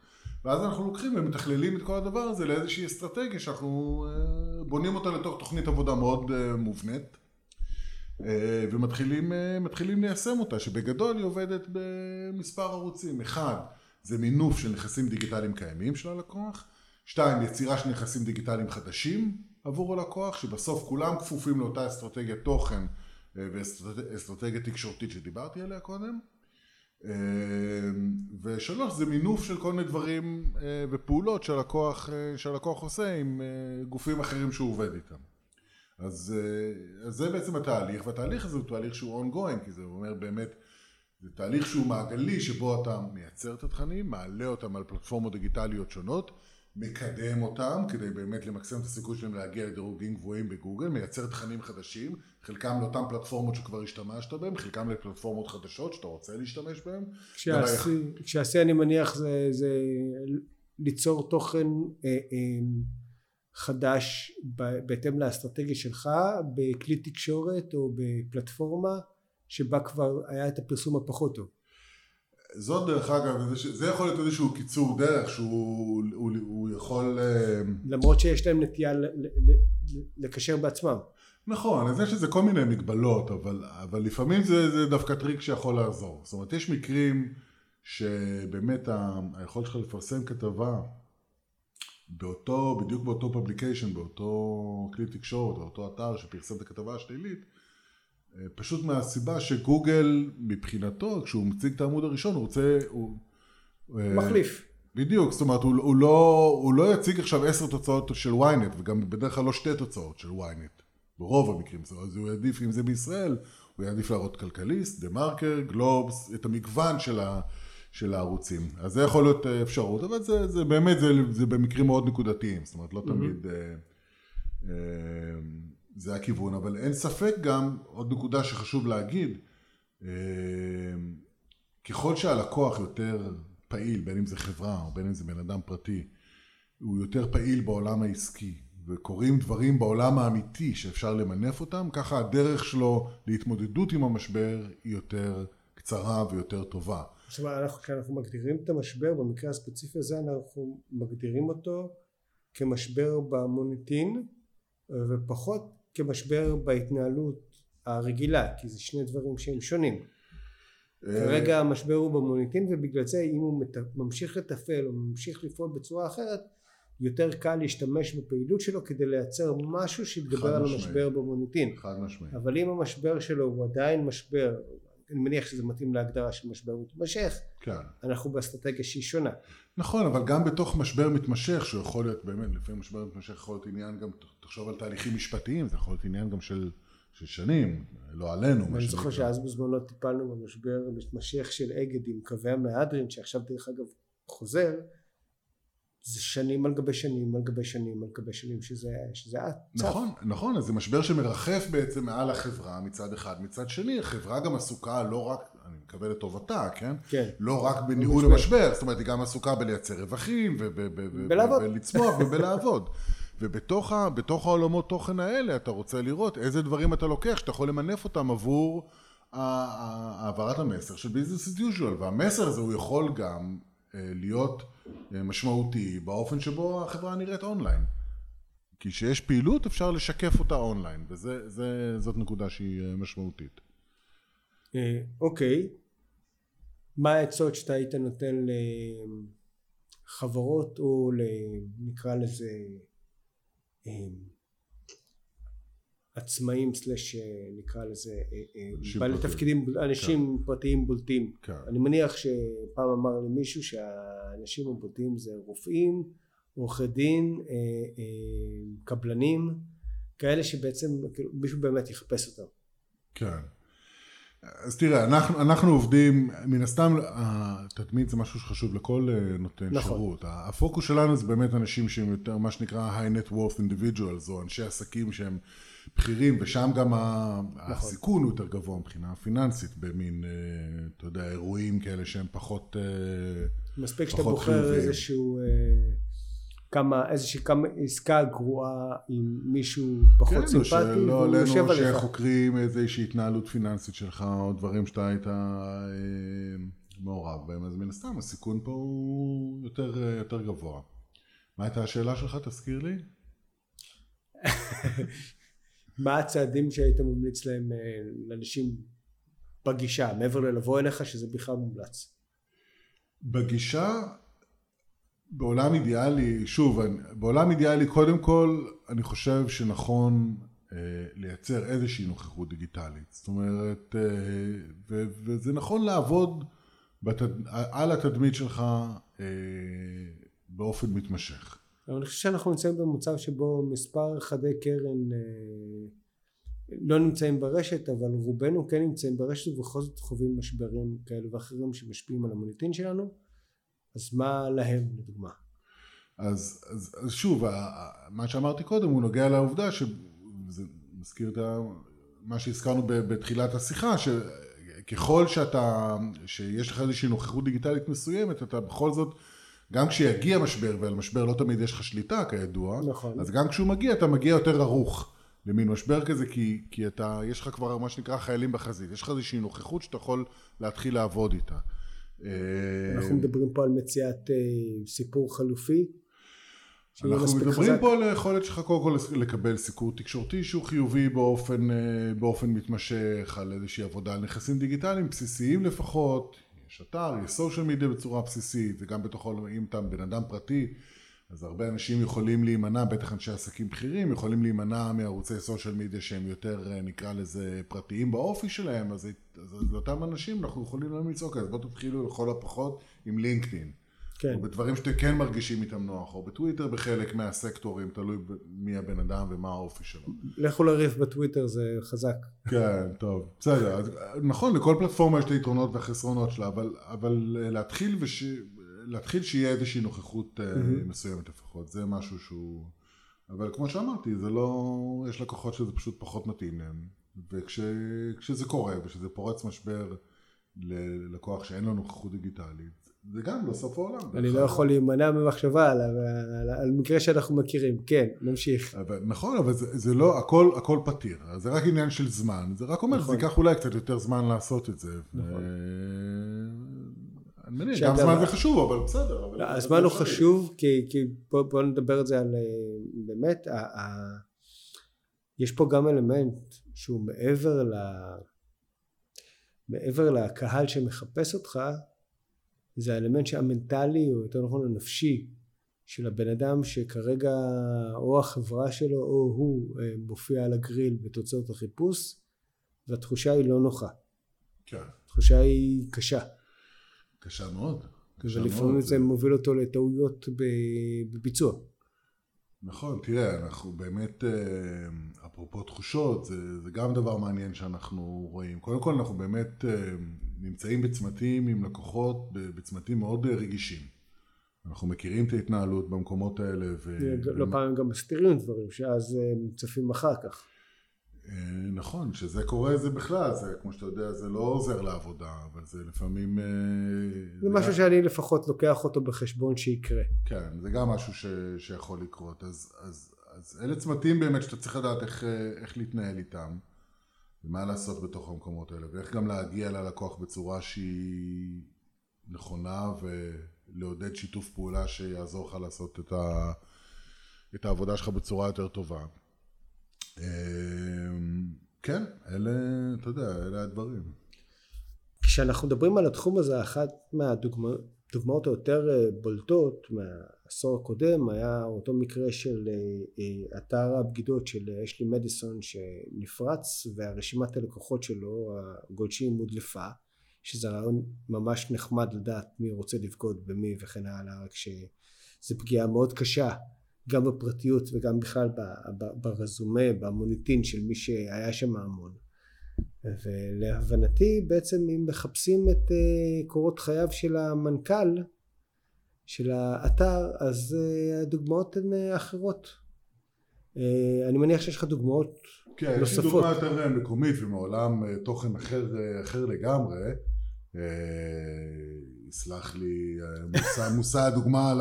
ואז אנחנו לוקחים ומתכללים את כל הדבר הזה לאיזושהי אסטרטגיה שאנחנו אה, בונים אותה לתוך תוכנית עבודה מאוד אה, מובנית. אה, ומתחילים ליישם אותה, שבגדול היא עובדת במספר ערוצים. אחד, זה מינוף של נכסים דיגיטליים קיימים של הלקוח. שתיים, יצירה של נכסים דיגיטליים חדשים עבור הלקוח, שבסוף כולם כפופים לאותה אסטרטגיית תוכן ואסטרטגיה תקשורתית שדיברתי עליה קודם. אה, ושלוש, זה מינוף של כל מיני דברים אה, ופעולות שהלקוח, שהלקוח עושה עם גופים אחרים שהוא עובד איתם. אז, אה, אז זה בעצם התהליך, והתהליך הזה הוא תהליך שהוא ongoing, כי זה אומר באמת זה תהליך שהוא מעגלי שבו אתה מייצר את התכנים, מעלה אותם על פלטפורמות דיגיטליות שונות, מקדם אותם כדי באמת למקסם את הסיכוי שלהם להגיע לדירוגים גבוהים בגוגל, מייצר תכנים חדשים, חלקם לאותן פלטפורמות שכבר השתמשת בהם, חלקם לפלטפורמות חדשות שאתה רוצה להשתמש בהן. כשהשיא אני מניח זה, זה ליצור תוכן אה, אה, חדש בהתאם לאסטרטגיה שלך בכלי תקשורת או בפלטפורמה שבה כבר היה את הפרסום הפחות טוב. זאת דרך אגב, זה יכול להיות איזשהו קיצור דרך שהוא הוא, הוא יכול... אה, למרות שיש להם נטייה לקשר בעצמם. נכון, אז יש לזה כל מיני מגבלות, אבל, אבל לפעמים זה, זה דווקא טריק שיכול לעזור. זאת אומרת, יש מקרים שבאמת היכולת שלך לפרסם כתבה באותו, בדיוק באותו publication, באותו כלי תקשורת, באותו אתר שפרסם את הכתבה השלילית, פשוט מהסיבה שגוגל מבחינתו, כשהוא מציג את העמוד הראשון, הוא רוצה... הוא, אה, מחליף. בדיוק, זאת אומרת, הוא, הוא, לא, הוא לא יציג עכשיו עשר תוצאות של ynet, וגם בדרך כלל לא שתי תוצאות של ynet, ברוב המקרים, אז הוא יעדיף, אם זה בישראל, הוא יעדיף להראות כלכליסט, דה מרקר, גלובס, את המגוון של, ה, של הערוצים. אז זה יכול להיות אה, אפשרות, אבל זה, זה באמת, זה, זה במקרים מאוד נקודתיים, זאת אומרת, לא mm-hmm. תמיד... אה, אה, זה הכיוון, אבל אין ספק גם, עוד נקודה שחשוב להגיד, אה, ככל שהלקוח יותר פעיל, בין אם זה חברה או בין אם זה בן אדם פרטי, הוא יותר פעיל בעולם העסקי, וקורים דברים בעולם האמיתי שאפשר למנף אותם, ככה הדרך שלו להתמודדות עם המשבר היא יותר קצרה ויותר טובה. עכשיו, אנחנו, כשאנחנו מגדירים את המשבר, במקרה הספציפי הזה אנחנו מגדירים אותו כמשבר במוניטין ופחות כמשבר בהתנהלות הרגילה, כי זה שני דברים שהם שונים. אה, כרגע המשבר הוא במוניטין ובגלל זה אם הוא ממשיך לתפעל או ממשיך לפעול בצורה אחרת יותר קל להשתמש בפעילות שלו כדי לייצר משהו שיתגבר על המשבר במוניטין. חד משמעית. אבל אם המשבר שלו הוא עדיין משבר אני מניח שזה מתאים להגדרה של משבר מתמשך, כן. אנחנו באסטרטגיה שהיא שונה. נכון, אבל גם בתוך משבר מתמשך, שהוא יכול להיות באמת, לפעמים משבר מתמשך יכול להיות עניין גם, תחשוב על תהליכים משפטיים, זה יכול להיות עניין גם של, של שנים, לא עלינו. אני זוכר שאז בזמנו טיפלנו במשבר מתמשך של אגד עם קווי המהדרין, שעכשיו דרך אגב חוזר, זה שנים על גבי שנים על גבי שנים על גבי שנים שזה, שזה צף. נכון, נכון, אז זה משבר שמרחף בעצם מעל החברה מצד אחד, מצד שני החברה גם עסוקה לא רק, אני מקווה לטובתה, כן? כן. לא רק בניהול המשבר, זאת אומרת היא גם עסוקה בלייצר רווחים ולצמוח [laughs] ובלעבוד. ובתוך העולמות תוכן האלה אתה רוצה לראות איזה דברים אתה לוקח שאתה יכול למנף אותם עבור העברת המסר של business as usual והמסר הזה הוא יכול גם להיות אה, משמעותי באופן שבו החברה נראית אונליין. כי כשיש פעילות אפשר לשקף אותה אונליין, וזאת נקודה שהיא אה, משמעותית. אוקיי, מה העצות שאתה היית נותן לחברות או נקרא לזה עצמאים סלש אה, נקרא לזה אה, אה, בעלי תפקידים אנשים כן. פרטיים בולטים כן. אני מניח שפעם אמר לי מישהו שהאנשים הבולטים זה רופאים עורכי דין קבלנים כאלה שבעצם כאילו, מישהו באמת יחפש אותם כן אז תראה, אנחנו, אנחנו עובדים, מן הסתם, התדמית זה משהו שחשוב לכל נותן נכון. שירות. הפוקוס שלנו זה באמת אנשים שהם יותר מה שנקרא high net worth individuals, או אנשי עסקים שהם בכירים, ושם גם נכון. הסיכון הוא יותר גבוה מבחינה פיננסית, במין, אה, אתה יודע, אירועים כאלה שהם פחות אה, מספיק שאתה בוחר איזשהו, אה, כמה, איזושהי כמה עסקה גרועה עם מישהו פחות כן, סימפטי, והוא יושב עליך. עלינו שחוקרים איזושהי התנהלות פיננסית שלך, או דברים שאתה היית מעורב בהם, אז מן הסתם הסיכון פה הוא יותר, יותר גבוה. מה הייתה השאלה שלך? תזכיר לי. [laughs] מה הצעדים שהיית ממליץ להם אה, לאנשים בגישה מעבר ללבוא אליך שזה בכלל מומלץ? בגישה בעולם אידיאלי שוב בעולם אידיאלי קודם כל אני חושב שנכון אה, לייצר איזושהי נוכחות דיגיטלית זאת אומרת אה, ו, וזה נכון לעבוד בתד... על התדמית שלך אה, באופן מתמשך אני חושב שאנחנו נמצאים במצב שבו מספר חדי קרן אה, לא נמצאים ברשת אבל רובנו כן נמצאים ברשת ובכל זאת חווים משברים כאלה ואחרים שמשפיעים על המוניטין שלנו אז מה להם לדוגמה? אז, אז, אז שוב מה שאמרתי קודם הוא נוגע לעובדה שזה מזכיר את מה שהזכרנו בתחילת השיחה שככל שאתה שיש לך איזושהי נוכחות דיגיטלית מסוימת אתה בכל זאת גם כשיגיע משבר ועל משבר לא תמיד יש לך שליטה כידוע נכון. אז גם כשהוא מגיע אתה מגיע יותר ערוך למין משבר כזה, כי, כי אתה, יש לך כבר מה שנקרא חיילים בחזית, יש לך איזושהי נוכחות שאתה יכול להתחיל לעבוד איתה. אנחנו מדברים פה על מציאת אה, סיפור חלופי. אנחנו מדברים חזק. פה על היכולת שלך קודם כל לקבל סיקור תקשורתי שהוא חיובי באופן, אה, באופן מתמשך, על איזושהי עבודה על נכסים דיגיטליים בסיסיים לפחות, יש אתר, יש סושיאל מדיה בצורה בסיסית, וגם בתוכו אם אתה בן אדם פרטי אז הרבה אנשים יכולים להימנע, בטח אנשי עסקים בכירים, יכולים להימנע מערוצי סושיאל מדיה שהם יותר אה, נקרא לזה פרטיים באופי שלהם, אז, אז לאותם אנשים אנחנו יכולים להם לצעוק, אז בואו תתחילו לכל הפחות עם לינקדאין. כן. או בדברים שאתם כן מרגישים איתם נוח, או בטוויטר בחלק מהסקטורים, תלוי מי הבן אדם ומה האופי שלו. לכו לריף בטוויטר זה חזק. כן, טוב, בסדר. אז, נכון, לכל פלטפורמה יש את היתרונות והחסרונות שלה, אבל, אבל אה, להתחיל וש... להתחיל שיהיה איזושהי נוכחות mm-hmm. מסוימת לפחות, זה משהו שהוא... אבל כמו שאמרתי, זה לא... יש לקוחות שזה פשוט פחות מתאים להם, וכשזה קורה, וכשזה פורץ משבר ללקוח שאין לו נוכחות דיגיטלית, זה גם לא סוף העולם. אני לא יכול להימנע ממחשבה על, על, על מקרה שאנחנו מכירים, כן, נמשיך. אבל, נכון, אבל זה, זה לא, הכל, הכל פתיר, זה רק עניין של זמן, זה רק אומר נכון. שזה ייקח אולי קצת יותר זמן לעשות את זה. נכון. ו... אני מניח, גם זמן זה חשוב, אבל בסדר. לא, הזמן הוא חשוב, כי בוא נדבר את זה על אה, באמת, יש פה גם אלמנט שהוא מעבר ל... מעבר לקהל שמחפש אותך, זה האלמנט המנטלי, או יותר נכון הנפשי, של הבן אדם שכרגע או החברה שלו או הוא אה, מופיע על הגריל בתוצאות החיפוש, והתחושה היא לא נוחה. כן. התחושה היא קשה. קשה מאוד. קשה ולפעמים מאוד. זה מוביל אותו לטעויות בביצוע. נכון, תראה, אנחנו באמת, אה, אפרופו תחושות, זה, זה גם דבר מעניין שאנחנו רואים. קודם כל, אנחנו באמת אה, נמצאים בצמתים עם לקוחות, בצמתים מאוד רגישים. אנחנו מכירים את ההתנהלות במקומות האלה. ו... לא פעם גם מסתירים דברים שאז צפים אחר כך. אה, נכון, שזה קורה זה בכלל, זה כמו שאתה יודע זה לא עוזר לעבודה, אבל זה לפעמים... אה, זה, משהו. שאני לפחות לוקח אותו בחשבון שיקרה. כן, זה גם משהו ש... שיכול לקרות, אז, אז, אז אלה צמתים באמת שאתה צריך לדעת איך, אה, איך להתנהל איתם, ומה לעשות בתוך המקומות האלה, ואיך גם להגיע ללקוח בצורה שהיא נכונה ולעודד שיתוף פעולה שיעזור לך לעשות את, ה... את העבודה שלך בצורה יותר טובה. אמ, כן, אלה, אתה יודע, אלה הדברים. כשאנחנו מדברים על התחום הזה, אחת מהדוגמאות היותר אה, בולטות מהעשור הקודם היה אותו מקרה של אה, אה, אתר הבגידות של אשלי מדיסון שנפרץ והרשימת הלקוחות שלו, הגולשים הודלפה, שזה רעיון ממש נחמד לדעת מי רוצה לבגוד במי וכן הלאה, רק שזו פגיעה מאוד קשה גם בפרטיות וגם בכלל ברזומה, במוניטין של מי שהיה שם המון. ולהבנתי בעצם אם מחפשים את אה, קורות חייו של המנכ"ל של האתר אז אה, הדוגמאות הן אה, אחרות. אני מניח שיש לך דוגמאות כן, נוספות. כן, יש לי דוגמה יותר מקומית ומעולם תוכן אחר, אחר לגמרי. יסלח לי מושא, מושא הדוגמה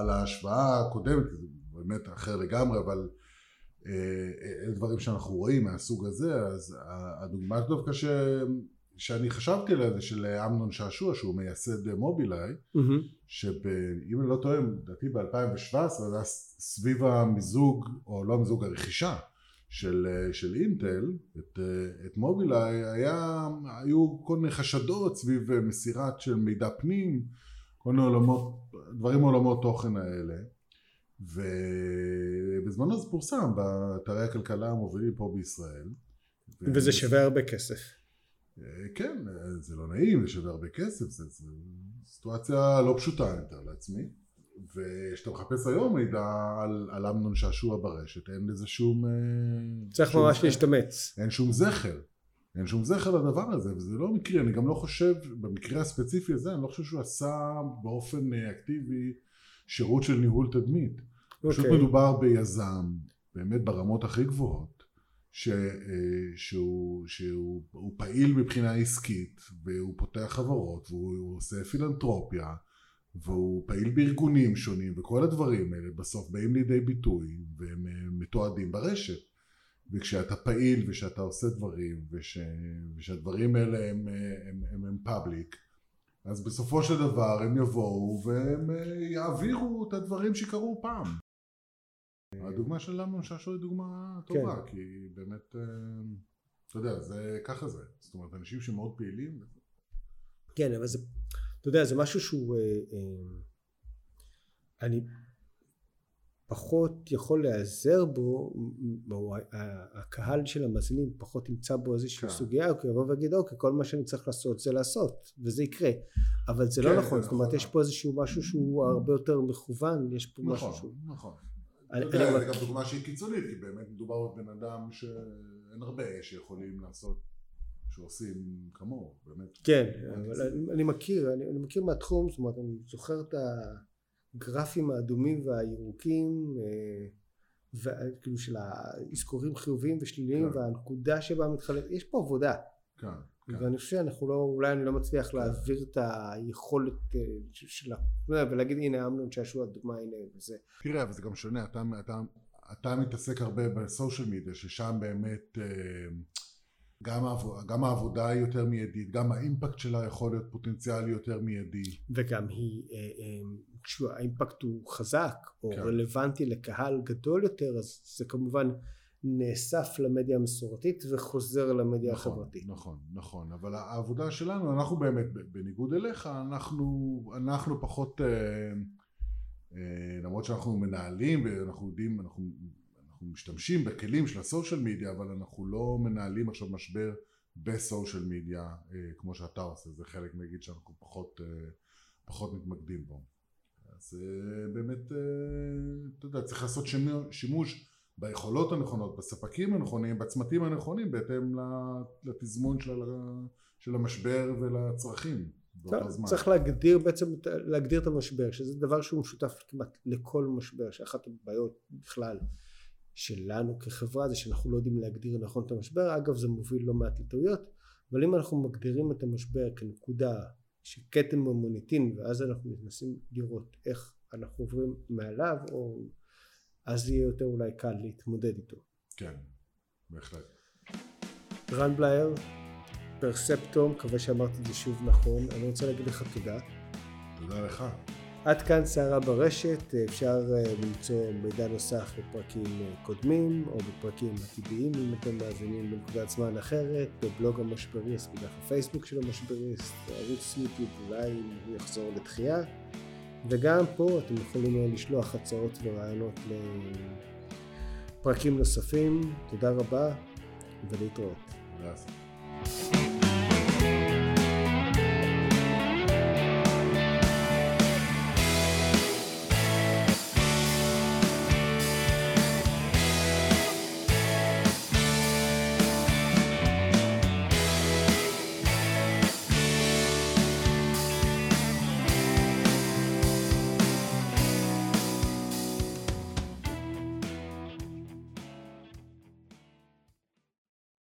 על ההשוואה הקודמת, באמת אחר לגמרי, אבל אלה דברים שאנחנו רואים מהסוג הזה, אז הדוגמה דווקא ש... שאני חשבתי עליה זה של אמנון שעשוע שהוא מייסד מובילאיי mm-hmm. שאם אני לא טועה לדעתי ב-2017 זה היה סביב המיזוג או לא המיזוג הרכישה של, של אינטל את, את מובילאיי היה היו כל מיני חשדות סביב מסירת של מידע פנים כל מיני עולמות דברים מעולמות תוכן האלה ובזמנו זה פורסם באתרי הכלכלה המובילים פה בישראל. וזה שווה הרבה כסף. אה, כן, זה לא נעים, זה שווה הרבה כסף, זו סיטואציה לא פשוטה, אני מתאר לעצמי. וכשאתה מחפש היום מידע על, על אמנון שעשוע ברשת, אין לזה שום... אה, צריך שום ממש. להשתמץ. אין שום זכר. אין שום זכר לדבר הזה, וזה לא מקרי, אני גם לא חושב, במקרה הספציפי הזה, אני לא חושב שהוא עשה באופן אה, אקטיבי שירות של ניהול תדמית. פשוט אוקיי. מדובר ביזם, באמת ברמות הכי גבוהות, ש, אה, שהוא, שהוא הוא פעיל מבחינה עסקית, והוא פותח חברות, והוא הוא עושה פילנטרופיה, והוא פעיל בארגונים שונים, וכל הדברים האלה בסוף באים לידי ביטוי, והם אה, מתועדים ברשת. וכשאתה פעיל ושאתה עושה דברים וש, ושהדברים האלה הם, הם, הם, הם פאבליק אז בסופו של דבר הם יבואו והם אה, יעבירו את הדברים שקרו פעם. הדוגמה של אמנון ששו היא דוגמה טובה כי באמת אה, אתה יודע זה ככה זה. זאת אומרת אנשים שמאוד פעילים כן, אבל זה, אתה יודע, זה משהו שהוא, אה, אה, אני פחות יכול להיעזר בו, או ה- הקהל של המאזינים פחות ימצא בו איזושהי כן. סוגיה, הוא יבוא ויגיד, אוקיי, כל מה שאני צריך לעשות זה לעשות, וזה יקרה. אבל זה כן, לא זה נכון, זאת אומרת, נכון. יש פה איזשהו משהו שהוא הרבה יותר מכוון, יש פה משהו נכון שהוא... נכון אני- אתה יודע, אני- זה גם דוגמה שהיא קיצונית כי באמת מדובר בבן אדם שאין הרבה שיכולים לעשות שעושים כמוהו באמת כן, אבל אני, אני מכיר, אני, אני מכיר מהתחום, זאת אומרת, אני זוכר את הגרפים האדומים והירוקים, אה, וכאילו של האזכורים חיוביים ושליליים, כן. והנקודה שבה מתחלק, יש פה עבודה, כן, כן. ואני חושב שאנחנו לא, אולי אני לא מצליח להעביר את היכולת אה, ש- של, ה- יודע, ולהגיד הנה אמנון שעשוע הדוגמה הנה וזה, תראה, אבל זה גם שונה, אתה, אתה, אתה מתעסק הרבה בסושיאל מדיה, ששם באמת אה, גם, העבודה, גם העבודה היא יותר מיידית, גם האימפקט שלה יכול להיות פוטנציאלי יותר מיידי. וגם היא, אה, אה, כשהאימפקט הוא חזק, או כן. רלוונטי לקהל גדול יותר, אז זה כמובן נאסף למדיה המסורתית וחוזר למדיה נכון, החברתית. נכון, נכון, אבל העבודה שלנו, אנחנו באמת, בניגוד אליך, אנחנו, אנחנו פחות, אה, אה, למרות שאנחנו מנהלים ואנחנו יודעים, אנחנו, אנחנו משתמשים בכלים של הסושיאל מדיה, אבל אנחנו לא מנהלים עכשיו משבר בסושיאל מדיה, כמו שאתה עושה, זה חלק נגיד שאנחנו פחות, אה, פחות מתמקדים בו. אז אה, באמת, אה, אתה יודע, צריך לעשות שימו- שימוש ביכולות הנכונות, בספקים הנכונים, בצמתים הנכונים, בהתאם לתזמון של, של המשבר ולצרכים זמן. צריך להגדיר בעצם, להגדיר את המשבר, שזה דבר שהוא משותף כמעט לכל משבר, שאחת הבעיות בכלל שלנו כחברה זה שאנחנו לא יודעים להגדיר נכון את המשבר, אגב זה מוביל לא מעט לטעויות, אבל אם אנחנו מגדירים את המשבר כנקודה שכתם במוניטין ואז אנחנו מנסים לראות איך אנחנו עוברים מעליו, או אז יהיה יותר אולי קל להתמודד איתו. כן, בהחלט. רן בלייר, פרספטום, מקווה שאמרתי את זה שוב נכון, אני רוצה להגיד לך תודה. תודה לך. עד כאן סערה ברשת, אפשר אה, למצוא מידע נוסף בפרקים אה, קודמים או בפרקים עתידיים אם אתם מאזינים בנקודת זמן אחרת, בבלוג המשבריסט, בדף הפייסבוק של המשבריסט, ערוץ יוטיוב אולי הוא יחזור לתחייה, וגם פה אתם יכולים אה, לשלוח הצעות ורעיונות לפרקים נוספים, תודה רבה ולהתראות. אסף.